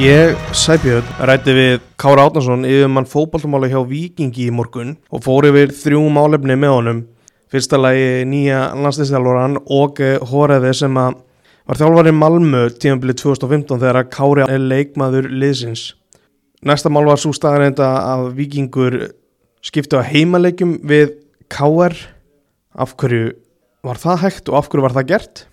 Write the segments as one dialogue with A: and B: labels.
A: Ég, Sæbjörn, rætti við Kára Átnarsson yfir mann fótballtumála hjá Víkingi í morgun og fór yfir þrjú málefni með honum. Fyrsta lagi nýja landslýstjálforan og Hóreði sem að var þjálfari Malmö tímabilið 2015 þegar að Kári er leikmaður liðsins. Næsta mál var svo staðarenda að Víkingur skiptu að heimalegjum við Káar. Af hverju var það hægt og af hverju var það gert?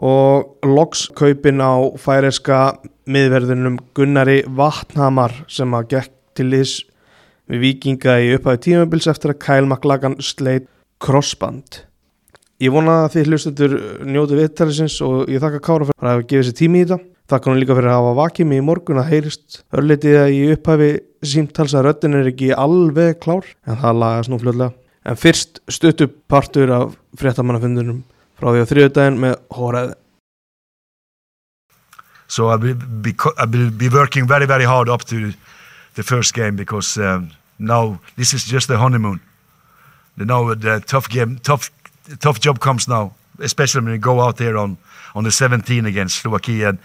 A: Og loks kaupin á færiska miðverðunum Gunnari Vatnhamar sem að gekk til liðs við vikinga í upphæðu tímabils eftir að Kyle McLagan sleit crossband. Ég vona að þið hlustundur njótu viðtælisins og ég þakka Kára fyrir að hafa gefið sér tími í þetta. Þakka hann líka fyrir að hafa vakið mig í morgun að heyrist örlitiða í upphæfi símtals að röttin er ekki alveg klár en það lagast nú fljóðlega. En fyrst stuttu partur af fréttamannafundunum frá því á með hóraði.
B: So I will be, I will be working very, very hard up to the first game because um, now this is just the honeymoon. You know, the tough game, tough, tough job comes now, especially when we go out there on, on the 17 against Slovakia. And,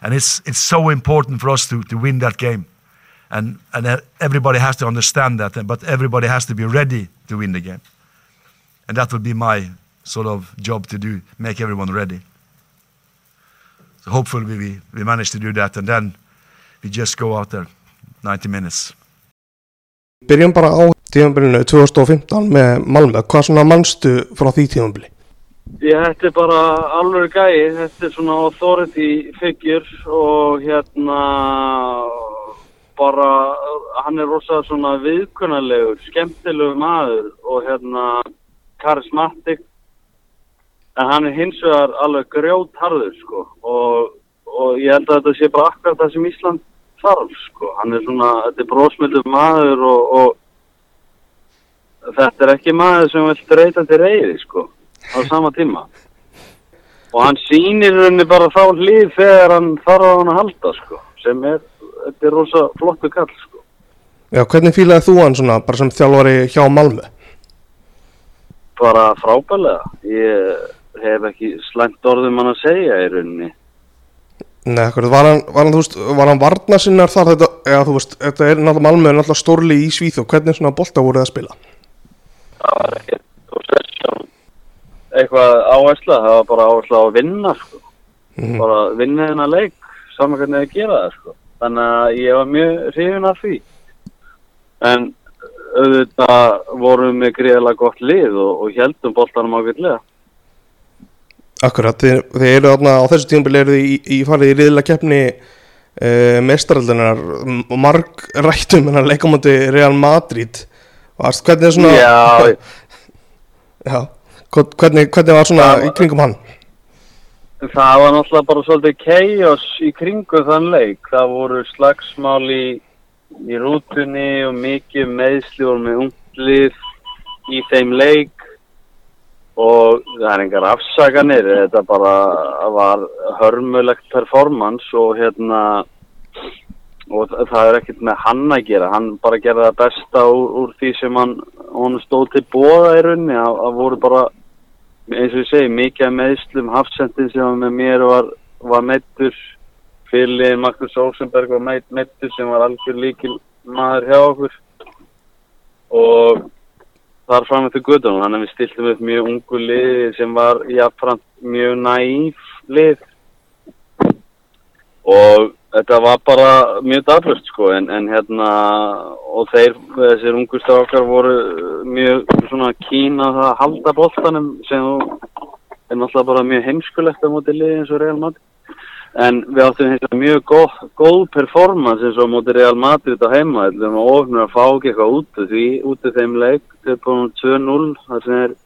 B: and it's, it's so important for us to, to win that game. And, and everybody has to understand that, but everybody has to be ready to win the game. And that will be my sort of job to do, make everyone ready. So hopefully we, we manage to do that and then we just go out there 90 minutes.
A: Byrjum bara á tímanbyrjunu 2015 með Malmö. Hvað svona mannstu frá því tímanbyrji?
C: Ég, þetta er bara alveg gæi, þetta er svona authority figure og hérna bara, hann er rosa svona viðkunnarlegur, skemmtilegur maður og hérna karismatik en hann er hins vegar alveg grjótharður sko og, og ég held að þetta sé bara akkurat það sem Ísland þarf sko, hann er svona, þetta er brósmöldur maður og, og þetta er ekki maður sem vil streyta til reyði sko á sama tíma. Og hann sýnir henni bara þá hlýð þegar hann þarf á hann að halda sko sem er, þetta er rosa flottu kall sko.
A: Já, hvernig fýlaði þú hann svona bara sem þjálfari hjá Malmö?
C: Bara frábælega, ég hef ekki slæmt orðum hann að segja í rauninni.
A: Nei, hvað, var hann, var hann, þú veist, var hann varna sinnar þar þetta, eða þú veist, þetta er náttúrulega malmöð, náttúrulega stórli í Svíð og hvernig svona bolta voruð að spila?
C: Það var ekki, þú veist, eitthvað áhersla, það var bara áhersla á að vinna, sko. Mm -hmm. Bara vinna þennan leik, saman hvernig það gera það, sko. Þannig að ég var mjög hrifin af því. En auðvitað vorum við greiðilega gott lið og, og heldum boltanum ákveldlega.
A: Akkurat, þið, þið eru þarna á þessu tímabili eru þið í, í farið í riðla keppni uh, eh, mestaraldunar og marg rættum en að leika múti Real Madrid. Og hvernig er svona
C: Já,
A: já hvernig, hvernig var svona
C: var,
A: í kringum hann?
C: Það var náttúrulega bara svolítið chaos í kringum þann leik. Það voru slagsmál í, í rútunni og mikið meðsli og með unglið í þeim leik og það er engar afsaganir þetta bara var hörmulegt performance og hérna og það er ekkert með hann að gera. Hann bara gerði það besta úr, úr því sem hann, hann stóð til bóða í runni, það voru bara eins og ég segi, mikið meðslum hafsendin sem með mér var, var meittur fyrir Magnús Olsenberg var meittur sem var algjör líkil maður hjá okkur. Og þar fram eftir guðunum, þannig að við stiltum upp mjög ungu lið sem var jáfnframt mjög næf lið. Og þetta var bara mjög daflust sko en, en hérna og þeir, þessir ungu strákar voru mjög svona kína að halda bóltanum sem er náttúrulega bara mjög heimskulegt á móti lið eins og Real Madrid en við áttum hérna mjög góð, góð performance eins og móti Real Madrid á heima, við erum ofnir að fá ekki eitthvað út því, út af þeim leik. Við erum búin 2-0 þar sem er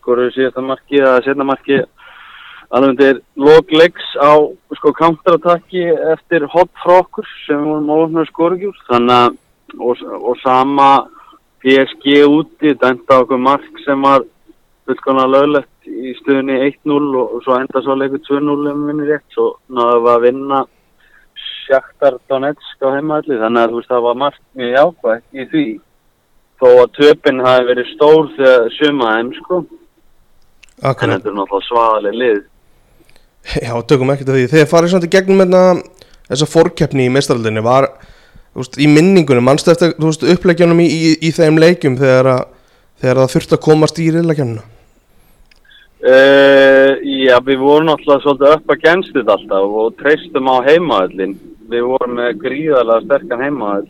C: skoruðu síðasta marki að setna marki. Alveg þetta er loglegs á sko counterattacki eftir hot frá okkur sem vorum ofnir að skorugjur þannig að og, og sama PSG úti dænta okkur mark sem var fullkonar löglegt í stöðunni 1-0 og svo enda svo leikur 2-0 um minni rétt. Svo náðu við að vinna Sjaktar Donetsk á heimaðli þannig að veist, það var margt mjög jákvægt í því. Þó að töpinn hafi verið stór þegar sumaðum sko. Akkurat. en þetta er náttúrulega svaðaleg lið.
A: Já, tökum ekki til því. Þegar farið svona til gegnum hérna þessa fórkeppni í mestraldinni var þú veist, í minningunum, mannstu eftir þú veist, uppleggjanum í, í, í þeim leikjum þegar, að, þegar það þurfti að komast í riðleikjanuna
C: Uh, já, við vorum náttúrulega svolítið upp að genstið alltaf og treystum á heimaöllin. Við vorum með gríðarlega sterkan heimaöll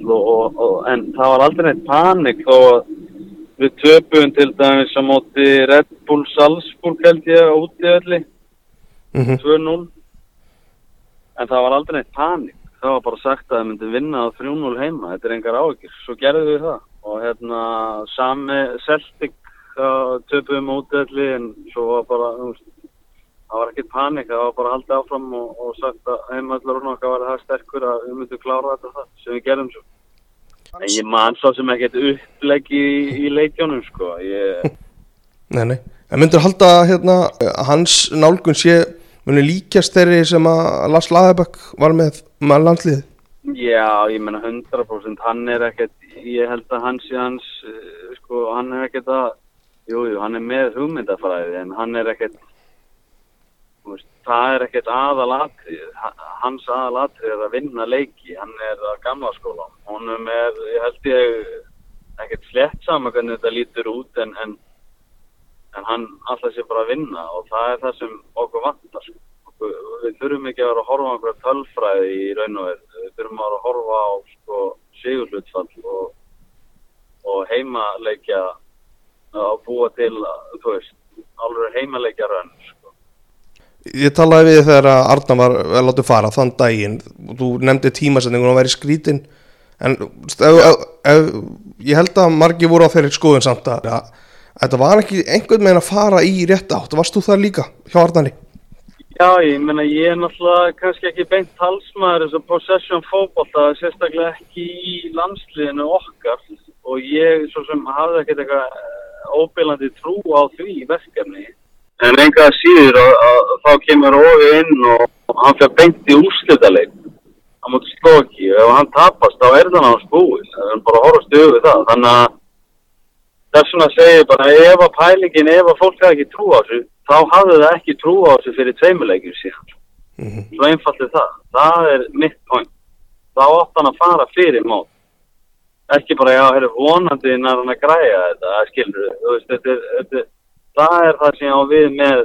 C: en það var aldrei neitt panik þó að við töpum til dæmis á móti Red Bull Salzburg held ég út í öllu,
A: mm -hmm.
C: 2-0. En það var aldrei neitt panik. Það var bara sagt að það myndi vinna á 3-0 heima, þetta er engar áhyggjur. Svo gerðum við það og hérna sami Celtic það töpuðum útælli en svo var bara, það var ekkert panik, það var bara haldið áfram og, og sagt að heimallur og nokkað var það sterkur að við myndum klára þetta það sem við gerum svo. En ég man svo sem ekkert upplegg í, í leikjónum, sko. Ég,
A: Nei, nei, en myndur halda hérna að hans nálgun sé muni líkjast þeirri sem að Lars Lagerbæk var með með landliðið
C: já, ég menna 100% hann er ekkert, ég held að hans hans, eh, sko, hann er ekkert að, jú, jú, hann er með hugmyndafræði en hann er ekkert, veist, það er ekkert aðalatrið, hans aðalatrið er að vinna leiki, hann er að gamla skóla, honum er, ég held ég, ekkert slett saman hvernig þetta lítur út en, en, en hann alltaf sé bara að vinna og það er það sem okkur vantar, sko. Okkur, við þurfum ekki að vera að horfa á einhverja tölfræði í raun og verð, við þurfum að vera að horfa á, sko, sigurlutfall og, og heimaleikja að búa til, þú veist, alveg heimaleikja rönn, sko.
A: Ég talaði við þegar að Arna var að láta fara þann daginn og þú nefndi tímasetningun að vera í skrítin en ef, ef, ég held að margi voru á þeirri skoðun samt að, þetta var ekki einhvern veginn að fara í rétt átt, varst þú það líka hjá Arnari?
C: Já, ég meina, ég er náttúrulega kannski ekki beint talsmaður eins og possession fótbolta, sérstaklega ekki í landsliðinu okkar og ég svo sem hafði ekkert eitthvað óbyrlandi trú á því verkefni. En einhvað síður að, að, þá kemur Óvi inn og, og hann fyrir beint í úrslitaleg á móti slóki og ef hann tapast þá er það náttúrulega búið, það er bara að horfast yfir það. Þannig að þess vegna segir bara ef að pælingin, ef að fólk hefði ekki trú á þessu, þá hafði það ekki trú á þessu fyrir tveimulegjum síðan.
A: Mm
C: Svo einfalt er það. Það er mitt point. Þá átt hann að fara fyrir mót. Ekki bara, já, hefur vonandi nær hann að græja þetta, skilur veist, þetta er, þetta, er- það er það sem ég á við með,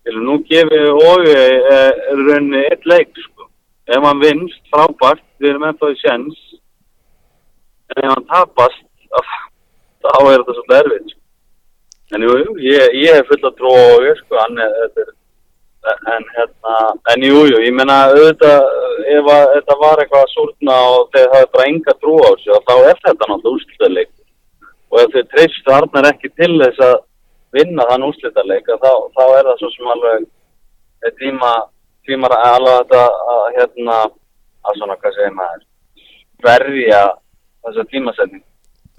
C: skilur, nú gefið Óvi eh, rauninni eitt leik, sko. Ef hann vinnst, frábært, við erum ennþá í sjens, en ef hann tapast, þá er þetta svolítið erfitt, sko. En jú, jú, ég, ég hef full að trú á Óvi, sko, er, er, en hérna, en jú, jú, ég meina auðvitað, ef að þetta var eitthvað að súrna og þeir hafa bara enga trú á þessu, þá er þetta náttúrulega úrslitaðleik og ef þeir treystu Arnar ekki til þess að vinna þann úrslitaðleik, þá, þá er það svo sem alveg er tíma, tímar að alveg þetta að hérna, að svona, hvað segir maður, verja þessa tímasetning.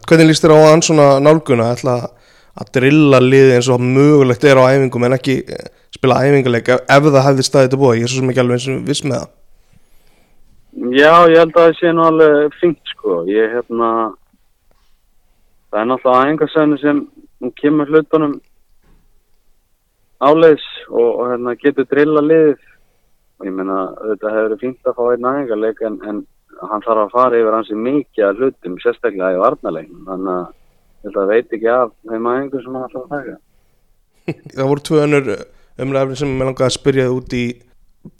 A: Hvernig líst þér á hann svona nálguna? Ætla að drilla liði eins og mögulegt er á æfingum en ekki eh, spila æfingarleik ef, það hefði staðið til búið, ég er svo ekki alveg eins og viss með það
C: Já, ég held að það sé nú alveg fengt sko, ég hérna það er náttúrulega aðengarsæðinu sem hún kemur hlutunum áleiðs og, og hérna getur drilla liðið. Og ég meina þetta hefur fengt að fá einn aðengarleik en, en hann þarf að fara yfir hansi mikið að hlutum, sérstaklega í varnarleikin þannig að að veit ekki af þeim aðengur sem hann ætlar að taka.
A: Það voru tvö önnur umræðafni sem ég langaði að spyrja út í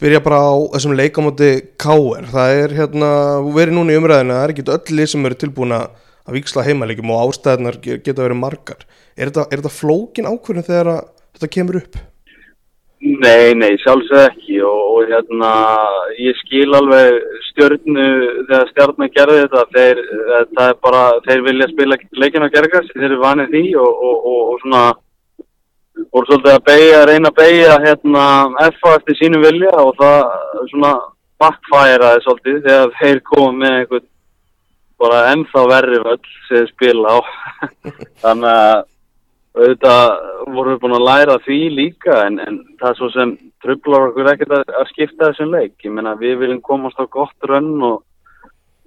A: byrja bara á þessum leikamóti K.R. Það er hérna, verið núna í umræðinu það er ekki öll lið sem eru tilbúin að viksla heimalegjum og ástæðnar ge- geta verið margar. Er þetta, er þetta flókin ákvörðin þegar þetta kemur upp?
C: Nei, nei, sjálfsög ekki og, og hérna, ég skil alveg stjörnu þegar stjárna gerði þetta, þeir, það er bara, þeir vilja spila leikina að gergast, þeir eru vanið því og, og, og svona, voru svolítið að beigja, reyna að beigja hérna FA eftir sínum vilja og það svona backfireaði svolítið þegar þeir komið með einhvern bara ennþá verri völl sem þeir spila á, þannig að auðvitað vorum við búin að læra því líka en, en það er svo sem trublar okkur ekkert að, að skipta þessum leik. Ég meina við viljum komast á gott rönn og,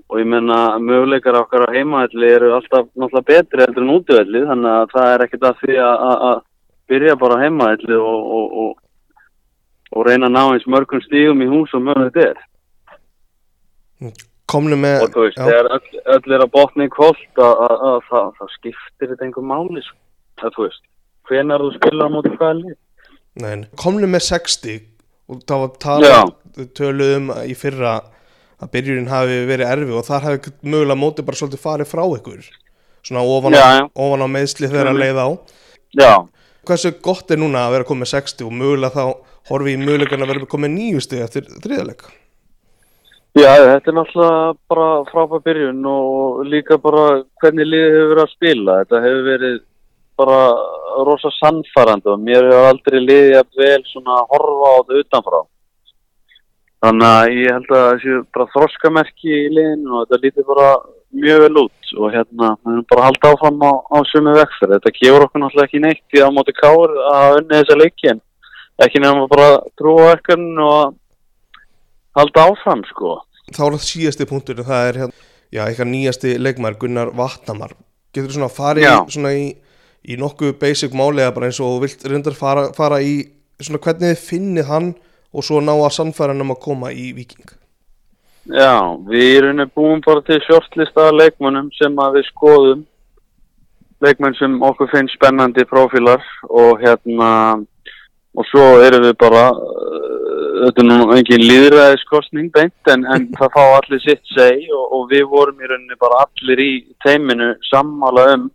C: og ég meina möguleikar okkar á heimaðalli eru alltaf náttúrulega betri heldur en útivelli þannig að það er ekkert að því að byrja bara heimaðalli og, og, og, og reyna að ná eins mörgum stígum í hús og mögulegt er.
A: komnu með
C: og þú veist, þegar öll, öll er að botna í kvöld að, að, að það, skiptir þetta einhver máli sko. það, þú veist, hvenar þú spilar á móti
A: nei, komnu með 60 og það var talað töluðum í fyrra að byrjunin hafi verið erfi og þar hafi mögulega móti bara svolítið farið frá ykkur. Svona ofan á, á meðsli þegar að
C: Mhm.
A: leið á.
C: Já,
A: hversu gott er núna að vera komið með 60 og mögulega þá horfi í mögulegan að vera komið nýju stig eftir þriðaleg
C: já, þetta er náttúrulega bara frábæð byrjun og líka bara hvernig liðið hefur verið að spila. Þetta hefur verið bara rosa sannfærandi og mér hefur aldrei liðið að vel svona horfa á þetta utanfrá. Þannig að ég held að það séu bara þroskamerki í liðinu og þetta lítið bara mjög vel út og hérna, við erum bara að halda áfram á, á sömu vekþur. Þetta gefur okkur náttúrulega ekki neitt í að móti káur að unni þessa leiki en ekki nefnum að bara trúa ekkur og að halda áfram sko.
A: þá er það síðasti punktur það er hérna, já, eitthvað nýjasti leikmær Gunnar Vatnamar getur svona farið
C: Já.
A: í, svona í, í nokkuð basic máli eða bara eins og þú vilt reyndar fara, fara í svona hvernig þið finnið hann og svo ná að sannfæra hann um að koma í Viking
C: Já, við erum búin bara til shortlista leikmönnum sem að við skoðum. Leikmenn sem okkur finnst spennandi prófílar og hérna og svo erum við bara uh, þetta er nú engin líðræðiskostning beint en, en það fá allir sitt seg og, og við vorum í rauninni bara allir í teiminu sammála um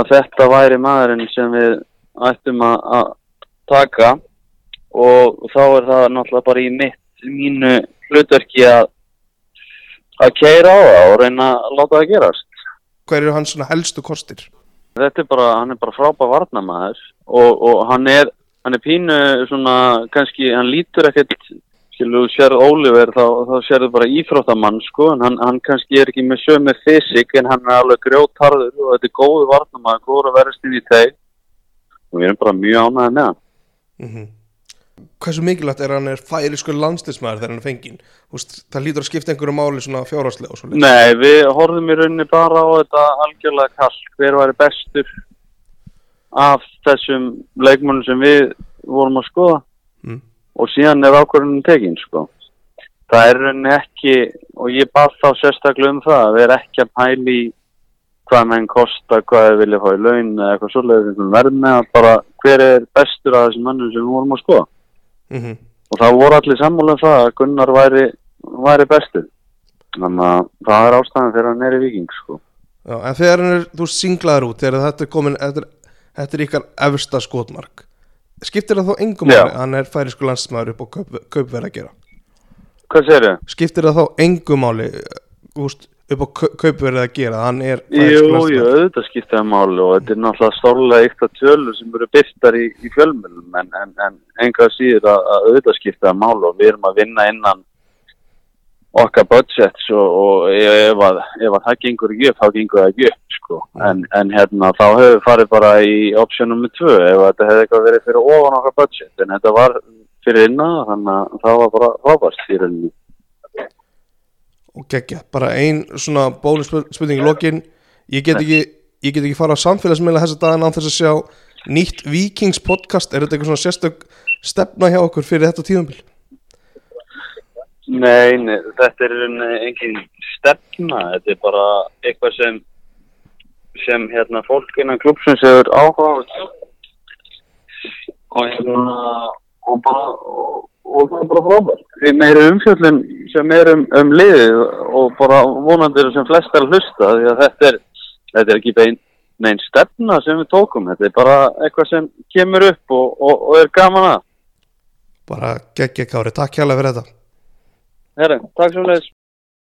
C: að þetta væri maðurinn sem við ættum að taka. Og þá er það náttúrulega bara í mitt mínu hlutverki að að keira á það og reyna að láta það gerast.
A: Hver eru hans helstu kostir?
C: Þetta er bara, hann er bara frábær varnamaður og, og hann er hann er pínu svona, kannski hann lítur ekkert, skilu, þú sérð Oliver þá, þá sérðu bara íþróttamann sko, en hann, hann kannski er ekki með sömu fysik en hann er alveg grjótharður og þetta er góðu varnamaður, góður að verðast í þeir. Og við erum bara mjög ánægði með hann.
A: Mm hversu mikilvægt er hann er færisku landslismæður þegar hann er fenginn það lítur að skipta einhverju máli svona fjárhagslega og svo
C: Nei, við horfum í rauninni bara á þetta algjörlega kall, hver væri bestur af þessum leikmönnum sem við vorum að skoða
A: Mm.
C: og síðan er ákvörðunum tekin sko. Það er rauninni ekki, og ég bað þá sérstaklega um það, að við erum ekki að pæli hvað menn kosta, hvað þeir vilja fá í laun eða eitthvað svoleiðis, einhvern verð með að bara hver er bestur af þessum mönnum sem við vorum að skoða.
A: Mm
C: Og það voru allir sammála um það að Gunnar væri, væri bestur. Þannig að það er ástæðan þegar hann er í viking sko.
A: Já, en þegar hann er, þú singlaður út þegar þetta er komin, þetta er, þetta er ykkar efsta skotmark skiptir það þá engum
C: Já.
A: máli hann er færisku landsmaður upp á kaup, kaupverð að gera
C: Hvað segir þau?
A: skiptir það þá engum máli úst, upp á kau- kaupverð að gera hann er
C: Jú, jú, auðvitað skiptir það máli og þetta er náttúrulega stórlega ykta tölur sem eru byrtar í, í fjölmjölum en, en, en einhvað síður að, að auðvitað skiptir það máli og við erum að vinna innan okkar budgets og, og ef, að, ef að það gengur ekki upp, þá gengur það ekki upp sko. en, en hérna þá hefur við farið bara í option nummer 2 ef þetta hefði eitthvað verið fyrir ofan okkar budget en þetta var fyrir innan þannig að það var bara frábært í rauninni
A: og geggja, bara ein svona bólusspurning í lokin. Ég get ekki ég get ekki fara á samfélagsmiðla þessa daginn án þess að sjá nýtt Vikings podcast. Er þetta eitthvað svona sérstök stefna hjá okkur fyrir þetta tíðumbil
C: Nei, nei, þetta er engin stefna, þetta er bara eitthvað sem sem hérna fólk innan klubsins hefur áhuga og hérna og bara og, og það er bara frábært. Því meiri umfjöllun sem er um, um liðið og bara vonandi eru sem flest er að hlusta því að þetta er, þetta er ekki bein neinn stefna sem við tókum, þetta er bara eitthvað sem kemur upp og, og, og er gaman að.
A: bara geggja Kári, takk hjálpa fyrir þetta
C: Herra, takk svo leiðis.